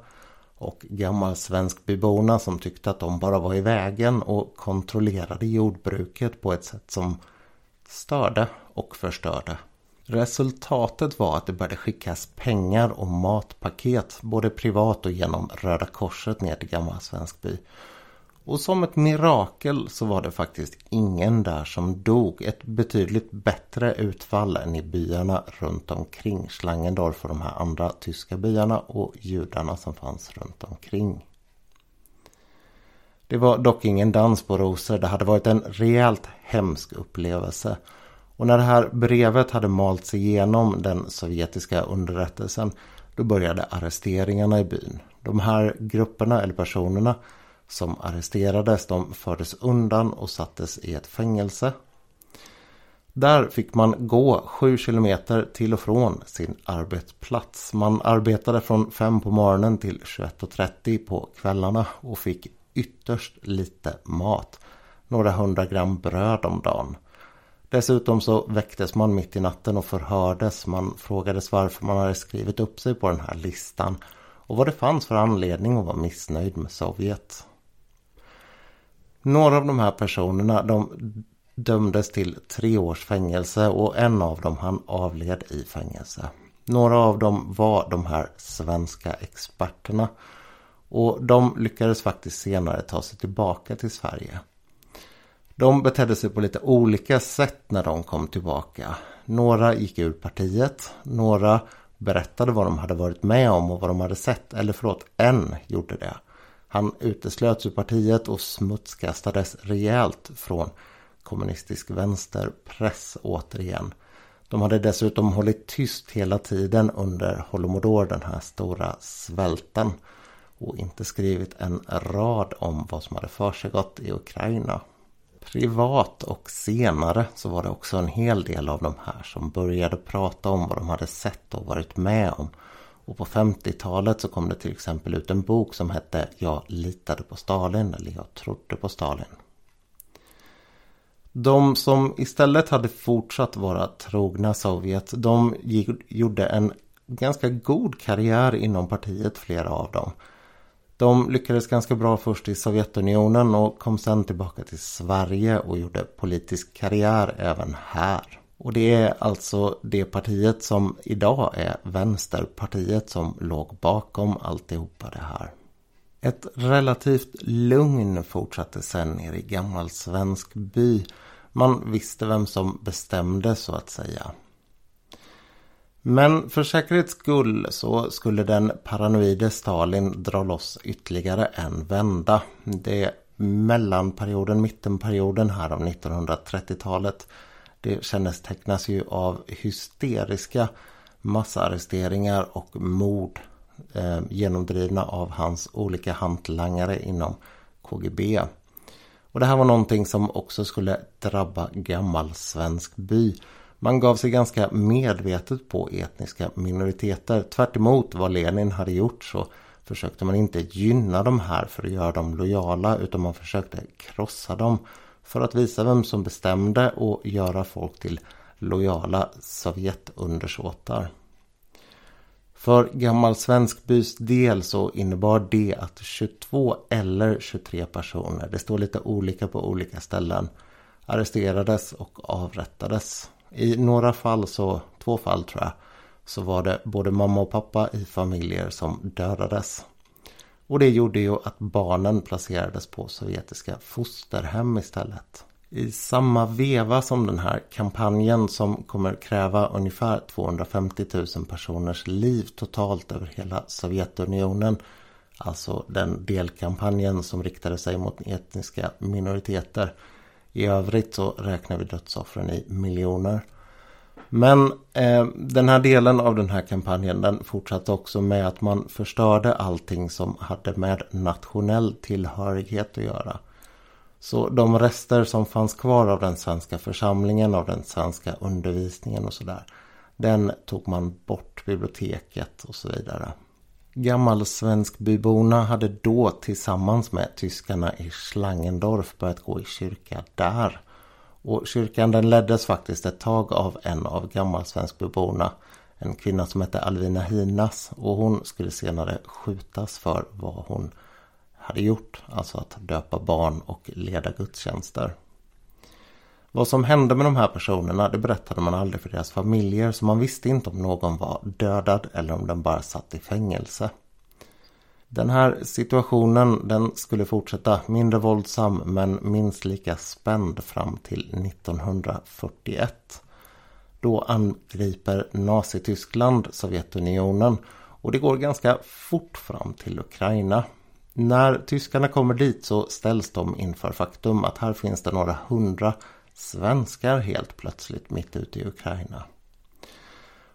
och gammal svenskbyborna som tyckte att de bara var i vägen och kontrollerade jordbruket på ett sätt som störde och förstörde. Resultatet var att det började skickas pengar och matpaket både privat och genom Röda Korset ner till Gammal Svenskby. Och som ett mirakel så var det faktiskt ingen där som dog. Ett betydligt bättre utfall än i byarna runt omkring Schlangendorf och de här andra tyska byarna och judarna som fanns runt omkring. Det var dock ingen dans på rosor. Det hade varit en rejält hemsk upplevelse. Och när det här brevet hade malts igenom den sovjetiska underrättelsen då började arresteringarna i byn. De här grupperna eller personerna som arresterades de fördes undan och sattes i ett fängelse. Där fick man gå 7 kilometer till och från sin arbetsplats. Man arbetade från 5 på morgonen till 21.30 på kvällarna och fick ytterst lite mat. Några hundra gram bröd om dagen. Dessutom så väcktes man mitt i natten och förhördes. Man frågades varför man hade skrivit upp sig på den här listan och vad det fanns för anledning att vara missnöjd med Sovjet. Några av de här personerna de dömdes till tre års fängelse och en av dem han avled i fängelse. Några av dem var de här svenska experterna och de lyckades faktiskt senare ta sig tillbaka till Sverige. De betedde sig på lite olika sätt när de kom tillbaka. Några gick ur partiet, några berättade vad de hade varit med om och vad de hade sett. Eller förlåt, en gjorde det. Han uteslöts ur partiet och smutskastades rejält från kommunistisk vänsterpress återigen. De hade dessutom hållit tyst hela tiden under Holomodor den här stora svälten. Och inte skrivit en rad om vad som hade försiggått i Ukraina. Privat och senare så var det också en hel del av de här som började prata om vad de hade sett och varit med om. Och på 50-talet så kom det till exempel ut en bok som hette Jag litade på Stalin eller Jag trodde på Stalin. De som istället hade fortsatt vara trogna Sovjet, de gjorde en ganska god karriär inom partiet, flera av dem. De lyckades ganska bra först i Sovjetunionen och kom sen tillbaka till Sverige och gjorde politisk karriär även här. Och det är alltså det partiet som idag är Vänsterpartiet som låg bakom alltihopa det här. Ett relativt lugn fortsatte sen ner i gammal svensk by. Man visste vem som bestämde så att säga. Men för säkerhets skull så skulle den paranoide Stalin dra loss ytterligare en vända. Det är mellanperioden, mittenperioden här av 1930-talet. Det kännetecknas ju av hysteriska massarresteringar och mord eh, genomdrivna av hans olika hantlangare inom KGB. Och det här var någonting som också skulle drabba gammal svensk by. Man gav sig ganska medvetet på etniska minoriteter. Tvärt vad Lenin hade gjort så försökte man inte gynna de här för att göra dem lojala utan man försökte krossa dem för att visa vem som bestämde och göra folk till lojala Sovjetundersåtar. För gammal svenskbys del så innebar det att 22 eller 23 personer, det står lite olika på olika ställen, arresterades och avrättades. I några fall, så två fall tror jag, så var det både mamma och pappa i familjer som dödades. Och det gjorde ju att barnen placerades på sovjetiska fosterhem istället. I samma veva som den här kampanjen som kommer kräva ungefär 250 000 personers liv totalt över hela Sovjetunionen. Alltså den delkampanjen som riktade sig mot etniska minoriteter. I övrigt så räknar vi dödsoffren i miljoner. Men eh, den här delen av den här kampanjen den fortsatte också med att man förstörde allting som hade med nationell tillhörighet att göra. Så de rester som fanns kvar av den svenska församlingen, av den svenska undervisningen och sådär. Den tog man bort, biblioteket och så vidare. Gammal svenskbyborna hade då tillsammans med tyskarna i Schlangendorf börjat gå i kyrka där. Och kyrkan den leddes faktiskt ett tag av en av gammalsvenskbyborna. En kvinna som hette Alvina Hinas och hon skulle senare skjutas för vad hon hade gjort. Alltså att döpa barn och leda gudstjänster. Vad som hände med de här personerna det berättade man aldrig för deras familjer så man visste inte om någon var dödad eller om den bara satt i fängelse. Den här situationen den skulle fortsätta mindre våldsam men minst lika spänd fram till 1941. Då angriper Nazityskland Sovjetunionen och det går ganska fort fram till Ukraina. När tyskarna kommer dit så ställs de inför faktum att här finns det några hundra svenskar helt plötsligt mitt ute i Ukraina.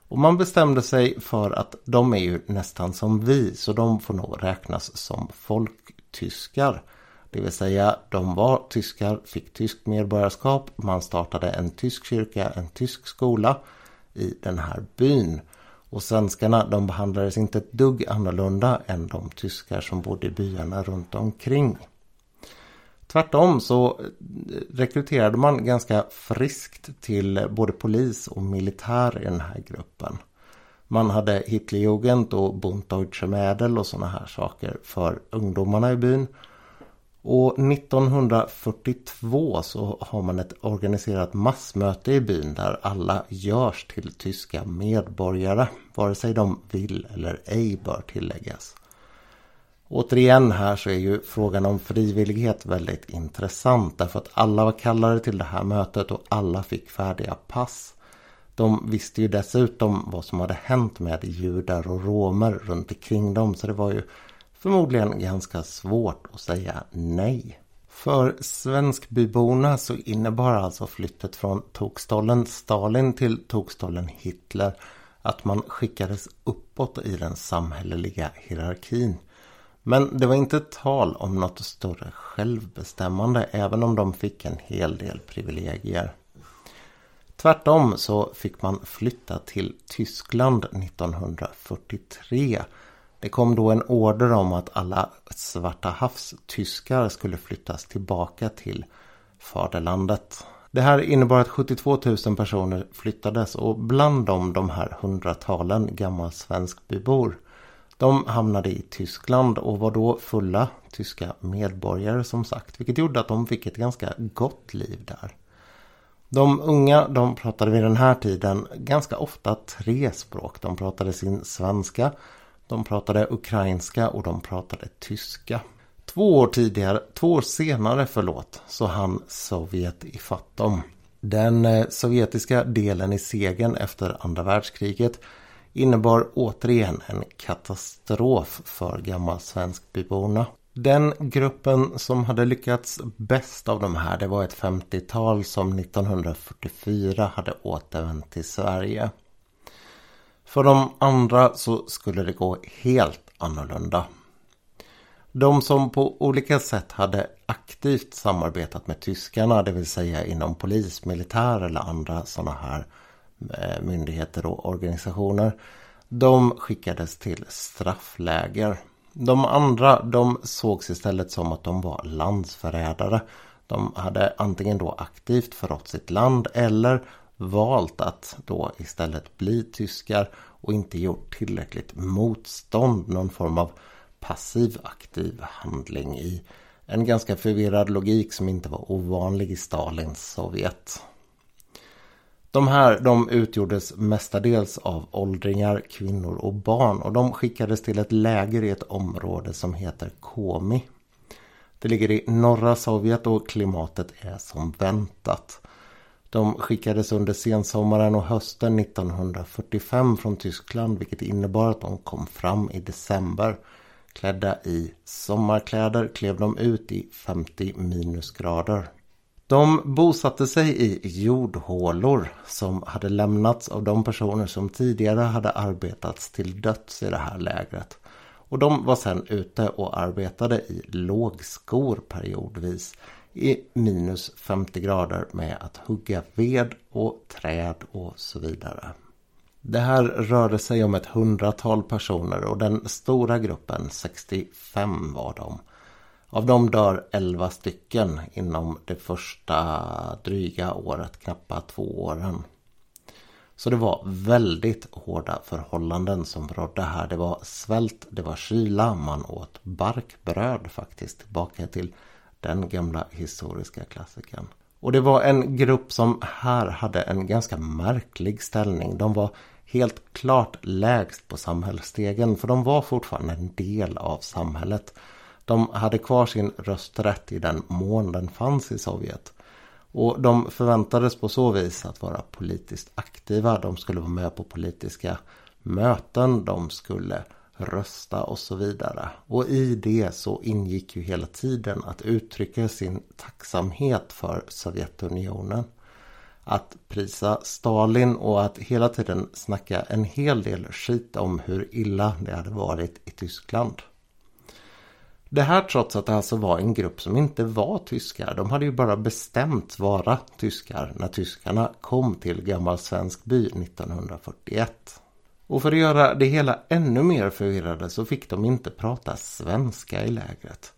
Och man bestämde sig för att de är ju nästan som vi så de får nog räknas som folktyskar. Det vill säga de var tyskar, fick tyskt medborgarskap, man startade en tysk kyrka, en tysk skola i den här byn. Och svenskarna de behandlades inte ett dugg annorlunda än de tyskar som bodde i byarna runt omkring. Tvärtom så eh, rekryterade man ganska friskt till både polis och militär i den här gruppen. Man hade Hitlerjugend och Bund Deutsche Mädel och sådana här saker för ungdomarna i byn. Och 1942 så har man ett organiserat massmöte i byn där alla görs till tyska medborgare. Vare sig de vill eller ej bör tilläggas. Återigen här så är ju frågan om frivillighet väldigt intressant därför att alla var kallade till det här mötet och alla fick färdiga pass. De visste ju dessutom vad som hade hänt med judar och romer runt omkring dem så det var ju förmodligen ganska svårt att säga nej. För svenskbyborna så innebar alltså flyttet från tokstollen Stalin till tokstollen Hitler att man skickades uppåt i den samhälleliga hierarkin. Men det var inte tal om något större självbestämmande även om de fick en hel del privilegier. Tvärtom så fick man flytta till Tyskland 1943. Det kom då en order om att alla Svarta havstyskar skulle flyttas tillbaka till faderlandet. Det här innebar att 72 000 personer flyttades och bland dem de här hundratalen gammalsvenskbybor. De hamnade i Tyskland och var då fulla tyska medborgare som sagt. Vilket gjorde att de fick ett ganska gott liv där. De unga de pratade vid den här tiden ganska ofta tre språk. De pratade sin svenska, de pratade ukrainska och de pratade tyska. Två år tidigare, två år senare förlåt, så hann Sovjet ifatt dem. Den eh, sovjetiska delen i segern efter andra världskriget innebar återigen en katastrof för gammalsvenskbyborna. Den gruppen som hade lyckats bäst av de här det var ett 50-tal som 1944 hade återvänt till Sverige. För de andra så skulle det gå helt annorlunda. De som på olika sätt hade aktivt samarbetat med tyskarna, det vill säga inom polis, militär eller andra sådana här Eh, myndigheter och organisationer. De skickades till straffläger. De andra de sågs istället som att de var landsförrädare. De hade antingen då aktivt förrått sitt land eller valt att då istället bli tyskar och inte gjort tillräckligt motstånd, någon form av passiv aktiv handling i en ganska förvirrad logik som inte var ovanlig i Stalins Sovjet. De här de utgjordes mestadels av åldringar, kvinnor och barn och de skickades till ett läger i ett område som heter Komi. Det ligger i norra Sovjet och klimatet är som väntat. De skickades under sensommaren och hösten 1945 från Tyskland vilket innebar att de kom fram i december. Klädda i sommarkläder klev de ut i 50 minusgrader. De bosatte sig i jordhålor som hade lämnats av de personer som tidigare hade arbetats till döds i det här lägret. Och de var sedan ute och arbetade i lågskor periodvis i minus 50 grader med att hugga ved och träd och så vidare. Det här rörde sig om ett hundratal personer och den stora gruppen, 65 var de, av dem dör 11 stycken inom det första dryga året, knappa två åren. Så det var väldigt hårda förhållanden som rådde här. Det var svält, det var kyla, man åt barkbröd faktiskt. Tillbaka till den gamla historiska klassikern. Och det var en grupp som här hade en ganska märklig ställning. De var helt klart lägst på samhällsstegen för de var fortfarande en del av samhället. De hade kvar sin rösträtt i den mån den fanns i Sovjet. Och de förväntades på så vis att vara politiskt aktiva. De skulle vara med på politiska möten. De skulle rösta och så vidare. Och i det så ingick ju hela tiden att uttrycka sin tacksamhet för Sovjetunionen. Att prisa Stalin och att hela tiden snacka en hel del skit om hur illa det hade varit i Tyskland. Det här trots att det alltså var en grupp som inte var tyskar. De hade ju bara bestämt vara tyskar när tyskarna kom till Gammal Svensk by 1941. Och för att göra det hela ännu mer förvirrade så fick de inte prata svenska i lägret.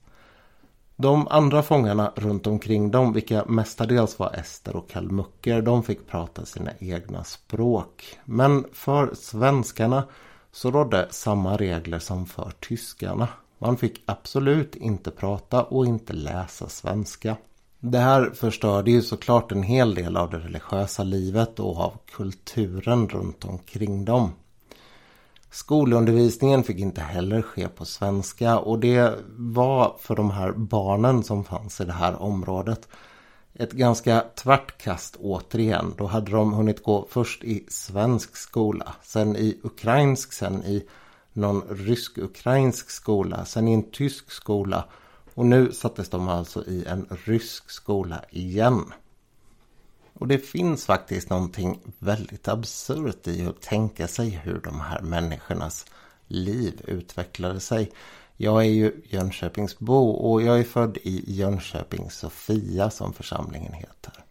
De andra fångarna runt omkring dem, vilka mestadels var ester och kalmucker, de fick prata sina egna språk. Men för svenskarna så rådde samma regler som för tyskarna. Man fick absolut inte prata och inte läsa svenska. Det här förstörde ju såklart en hel del av det religiösa livet och av kulturen runt omkring dem. Skolundervisningen fick inte heller ske på svenska och det var för de här barnen som fanns i det här området ett ganska tvärt kast återigen. Då hade de hunnit gå först i svensk skola, sen i ukrainsk, sen i någon rysk-ukrainsk skola, sen i en tysk skola och nu sattes de alltså i en rysk skola igen. Och det finns faktiskt någonting väldigt absurt i att tänka sig hur de här människornas liv utvecklade sig. Jag är ju Jönköpingsbo och jag är född i Jönköping Sofia som församlingen heter.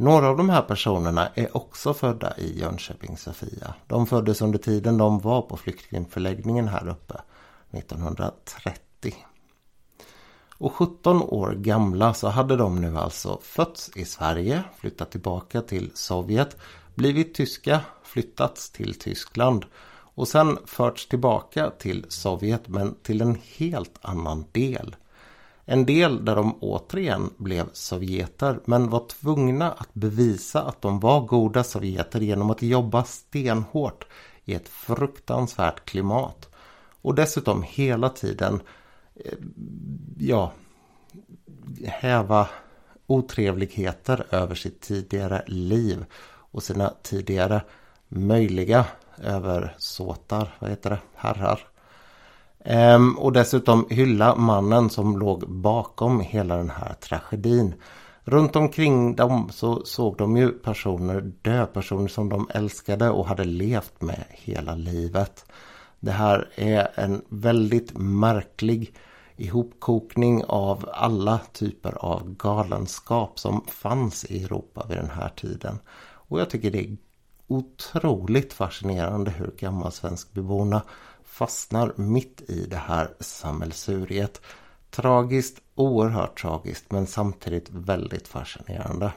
Några av de här personerna är också födda i Jönköping Sofia. De föddes under tiden de var på flyktingförläggningen här uppe 1930. Och 17 år gamla så hade de nu alltså fötts i Sverige, flyttat tillbaka till Sovjet, blivit tyska, flyttats till Tyskland och sen förts tillbaka till Sovjet men till en helt annan del. En del där de återigen blev sovjeter men var tvungna att bevisa att de var goda sovjeter genom att jobba stenhårt i ett fruktansvärt klimat. Och dessutom hela tiden eh, ja, häva otrevligheter över sitt tidigare liv och sina tidigare möjliga översåtar, vad heter det, herrar. Ehm, och dessutom hylla mannen som låg bakom hela den här tragedin. Runt omkring dem så såg de ju personer dö, personer som de älskade och hade levt med hela livet. Det här är en väldigt märklig ihopkokning av alla typer av galenskap som fanns i Europa vid den här tiden. Och jag tycker det är otroligt fascinerande hur gammalsvenskbeborna fastnar mitt i det här sammelsuriet. Tragiskt, oerhört tragiskt men samtidigt väldigt fascinerande.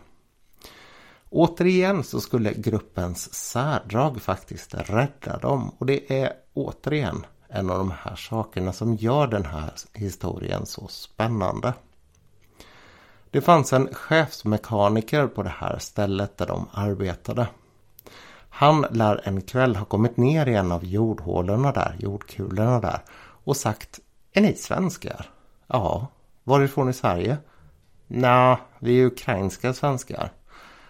Återigen så skulle gruppens särdrag faktiskt rädda dem och det är återigen en av de här sakerna som gör den här historien så spännande. Det fanns en chefsmekaniker på det här stället där de arbetade. Han lär en kväll ha kommit ner i en av jordhålorna där, jordkulorna där och sagt Är ni svenskar? Ja. Varifrån i Sverige? Nja, vi är ukrainska svenskar.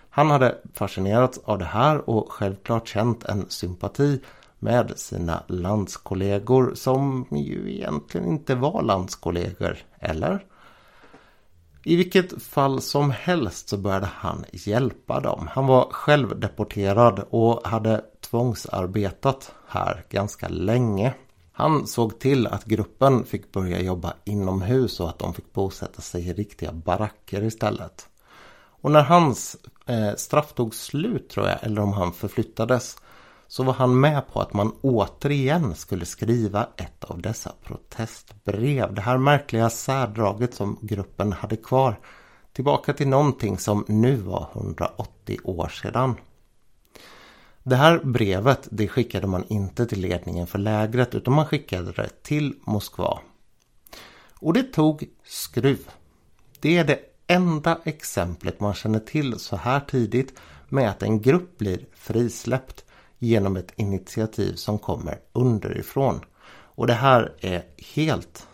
Han hade fascinerats av det här och självklart känt en sympati med sina landskollegor som ju egentligen inte var landskollegor, eller? I vilket fall som helst så började han hjälpa dem. Han var själv deporterad och hade tvångsarbetat här ganska länge. Han såg till att gruppen fick börja jobba inomhus och att de fick bosätta sig i riktiga baracker istället. Och när hans eh, straff tog slut tror jag, eller om han förflyttades, så var han med på att man återigen skulle skriva ett av dessa protestbrev. Det här märkliga särdraget som gruppen hade kvar. Tillbaka till någonting som nu var 180 år sedan. Det här brevet det skickade man inte till ledningen för lägret utan man skickade det till Moskva. Och det tog skruv. Det är det enda exemplet man känner till så här tidigt med att en grupp blir frisläppt genom ett initiativ som kommer underifrån. Och det här är helt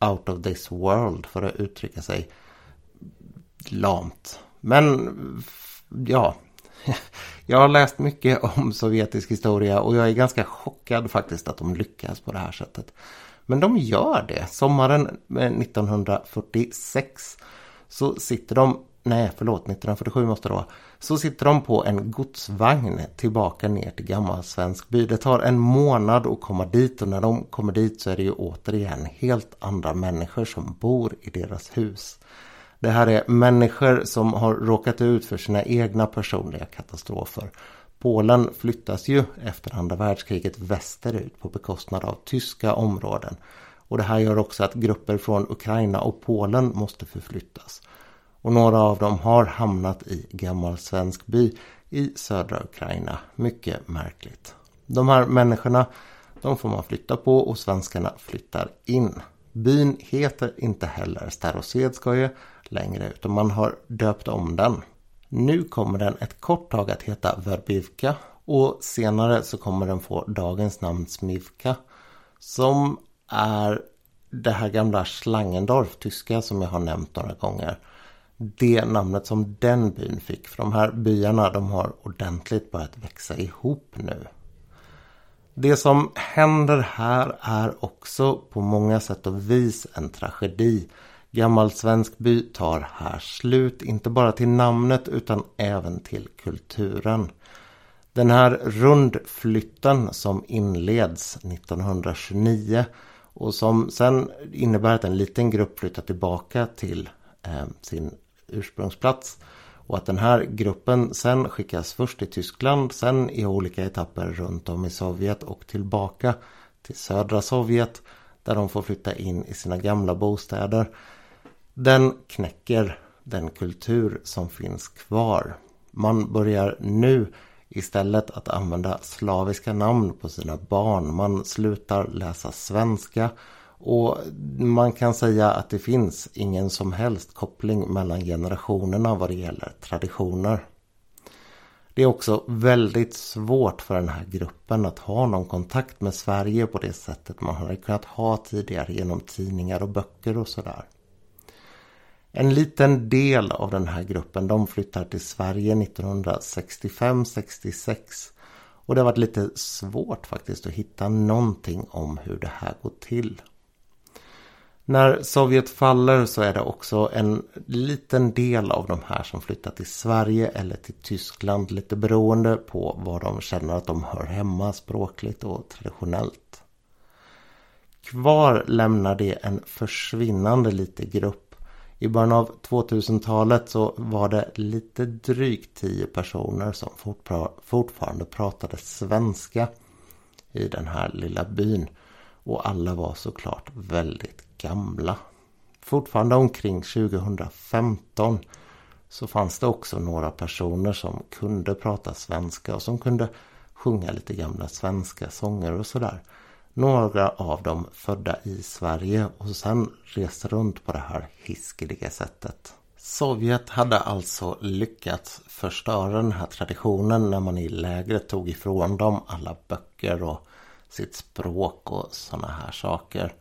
out of this world för att uttrycka sig lamt. Men ja, (laughs) jag har läst mycket om sovjetisk historia och jag är ganska chockad faktiskt att de lyckas på det här sättet. Men de gör det. Sommaren eh, 1946 så sitter de nej förlåt 1947 måste det vara, så sitter de på en godsvagn tillbaka ner till gammal svensk by. Det tar en månad att komma dit och när de kommer dit så är det ju återigen helt andra människor som bor i deras hus. Det här är människor som har råkat ut för sina egna personliga katastrofer. Polen flyttas ju efter andra världskriget västerut på bekostnad av tyska områden. Och det här gör också att grupper från Ukraina och Polen måste förflyttas. Och några av dem har hamnat i gammal svensk by i södra Ukraina. Mycket märkligt. De här människorna de får man flytta på och svenskarna flyttar in. Byn heter inte heller Starosedskoje längre utan man har döpt om den. Nu kommer den ett kort tag att heta Verbivka och senare så kommer den få dagens namn Smivka som är det här gamla Schlangendorf, tyska som jag har nämnt några gånger. Det namnet som den byn fick. För de här byarna de har ordentligt börjat växa ihop nu. Det som händer här är också på många sätt och vis en tragedi. Gammal svensk by tar här slut, inte bara till namnet utan även till kulturen. Den här rundflytten som inleds 1929 och som sen innebär att en liten grupp flyttar tillbaka till eh, sin ursprungsplats. Och att den här gruppen sen skickas först till Tyskland, sen i olika etapper runt om i Sovjet och tillbaka till södra Sovjet. Där de får flytta in i sina gamla bostäder. Den knäcker den kultur som finns kvar. Man börjar nu istället att använda slaviska namn på sina barn. Man slutar läsa svenska och man kan säga att det finns ingen som helst koppling mellan generationerna vad det gäller traditioner. Det är också väldigt svårt för den här gruppen att ha någon kontakt med Sverige på det sättet man hade kunnat ha tidigare genom tidningar och böcker och sådär. En liten del av den här gruppen de flyttar till Sverige 1965-66. Och det har varit lite svårt faktiskt att hitta någonting om hur det här går till. När Sovjet faller så är det också en liten del av de här som flyttar till Sverige eller till Tyskland. Lite beroende på var de känner att de hör hemma språkligt och traditionellt. Kvar lämnar det en försvinnande liten grupp i början av 2000-talet så var det lite drygt 10 personer som fortfarande pratade svenska i den här lilla byn. Och alla var såklart väldigt gamla. Fortfarande omkring 2015 så fanns det också några personer som kunde prata svenska och som kunde sjunga lite gamla svenska sånger och sådär. Några av dem födda i Sverige och sen reste runt på det här hiskeliga sättet. Sovjet hade alltså lyckats förstöra den här traditionen när man i lägret tog ifrån dem alla böcker och sitt språk och sådana här saker.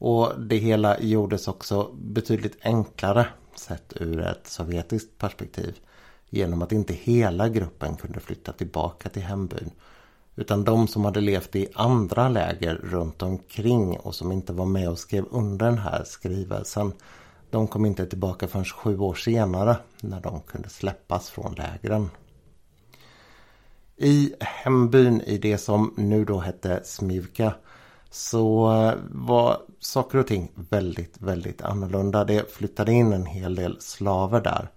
Och det hela gjordes också betydligt enklare sett ur ett sovjetiskt perspektiv. Genom att inte hela gruppen kunde flytta tillbaka till hembyn utan de som hade levt i andra läger runt omkring och som inte var med och skrev under den här skrivelsen. De kom inte tillbaka förrän sju år senare när de kunde släppas från lägren. I hembyn i det som nu då hette Smivka så eh, var saker och ting väldigt, väldigt annorlunda. Det flyttade in en hel del slaver där.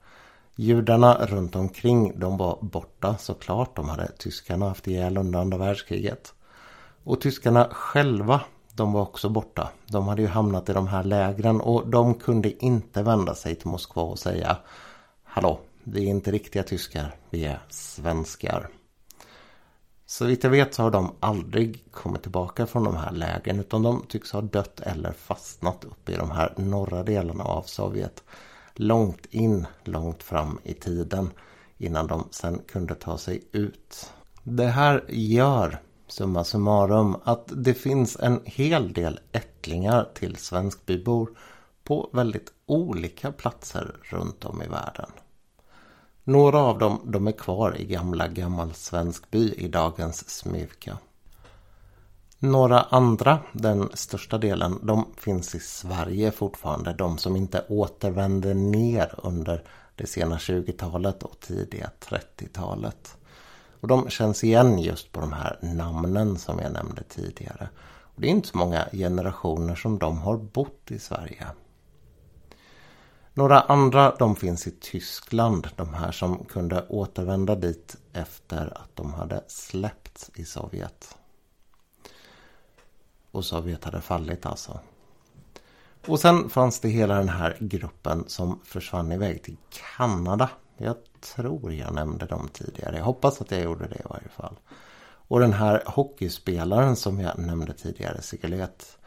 Judarna runt omkring de var borta såklart. De hade tyskarna haft ihjäl under andra världskriget. Och tyskarna själva de var också borta. De hade ju hamnat i de här lägren och de kunde inte vända sig till Moskva och säga Hallå, vi är inte riktiga tyskar, vi är svenskar. Så vitt jag vet så har de aldrig kommit tillbaka från de här lägren utan de tycks ha dött eller fastnat uppe i de här norra delarna av Sovjet långt in, långt fram i tiden innan de sen kunde ta sig ut. Det här gör, summa summarum, att det finns en hel del ättlingar till svenskbybor på väldigt olika platser runt om i världen. Några av dem de är kvar i gamla gammal svenskby i dagens Smivka. Några andra, den största delen, de finns i Sverige fortfarande. De som inte återvände ner under det sena 20-talet och tidiga 30-talet. Och de känns igen just på de här namnen som jag nämnde tidigare. Och det är inte så många generationer som de har bott i Sverige. Några andra de finns i Tyskland. De här som kunde återvända dit efter att de hade släppts i Sovjet. Och Sovjet hade fallit alltså. Och sen fanns det hela den här gruppen som försvann iväg till Kanada. Jag tror jag nämnde dem tidigare. Jag hoppas att jag gjorde det i varje fall. Och den här hockeyspelaren som jag nämnde tidigare, Sigalet.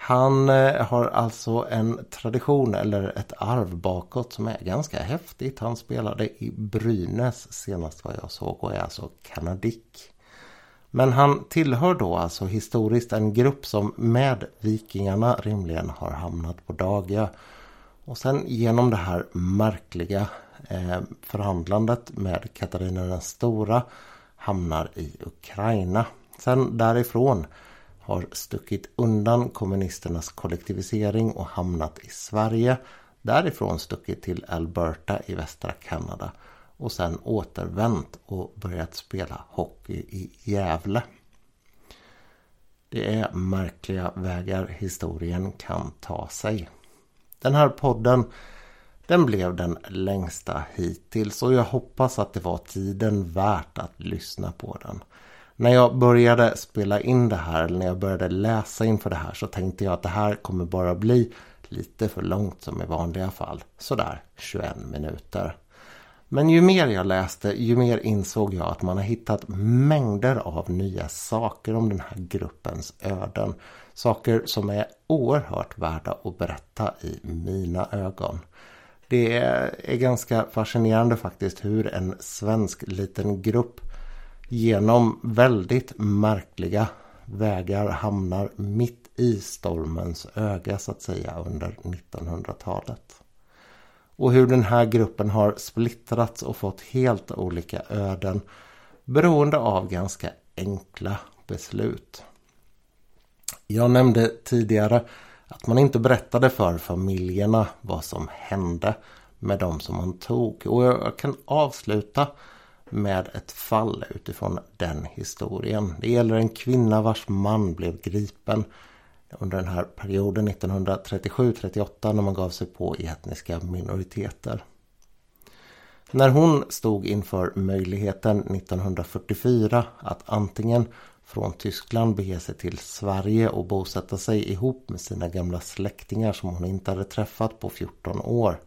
Han eh, har alltså en tradition eller ett arv bakåt som är ganska häftigt. Han spelade i Brynäs senast vad jag såg och är alltså kanadick. Men han tillhör då alltså historiskt en grupp som med vikingarna rimligen har hamnat på Dagö. Och sen genom det här märkliga eh, förhandlandet med Katarina den stora hamnar i Ukraina. Sen därifrån har stuckit undan kommunisternas kollektivisering och hamnat i Sverige. Därifrån stuckit till Alberta i västra Kanada och sen återvänt och börjat spela hockey i Gävle. Det är märkliga vägar historien kan ta sig. Den här podden den blev den längsta hittills och jag hoppas att det var tiden värt att lyssna på den. När jag började spela in det här, eller när jag började läsa inför det här så tänkte jag att det här kommer bara bli lite för långt som i vanliga fall. Sådär 21 minuter. Men ju mer jag läste, ju mer insåg jag att man har hittat mängder av nya saker om den här gruppens öden. Saker som är oerhört värda att berätta i mina ögon. Det är ganska fascinerande faktiskt hur en svensk liten grupp genom väldigt märkliga vägar hamnar mitt i stormens öga så att säga under 1900-talet. Och hur den här gruppen har splittrats och fått helt olika öden beroende av ganska enkla beslut. Jag nämnde tidigare att man inte berättade för familjerna vad som hände med de som man tog. Och jag kan avsluta med ett fall utifrån den historien. Det gäller en kvinna vars man blev gripen under den här perioden 1937-38 när man gav sig på etniska minoriteter. När hon stod inför möjligheten 1944 att antingen från Tyskland bege sig till Sverige och bosätta sig ihop med sina gamla släktingar som hon inte hade träffat på 14 år.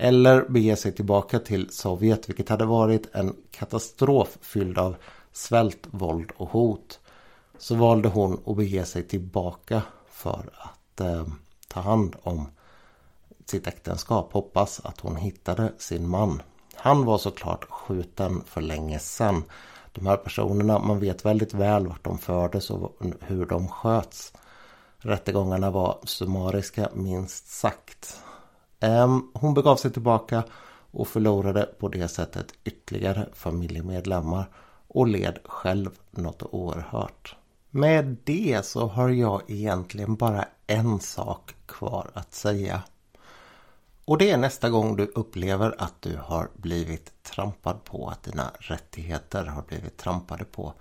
Eller bege sig tillbaka till Sovjet vilket hade varit en katastrof fylld av svält, våld och hot. Så valde hon att bege sig tillbaka för att eh, ta hand om sitt äktenskap. Hoppas att hon hittade sin man. Han var såklart skjuten för länge sedan. De här personerna, man vet väldigt väl vart de fördes och hur de sköts. Rättegångarna var summariska minst sagt. Ehm, hon begav sig tillbaka och förlorade på det sättet ytterligare familjemedlemmar och led själv något oerhört. Med det så har jag egentligen bara en sak kvar att säga. Och det är nästa gång du upplever att du har blivit trampad på, att dina rättigheter har blivit trampade på.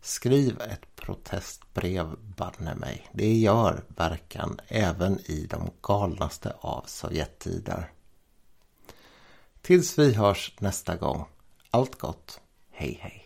Skriv ett protestbrev banne mig. Det gör verkan även i de galnaste av Sovjettider. Tills vi hörs nästa gång. Allt gott. Hej hej.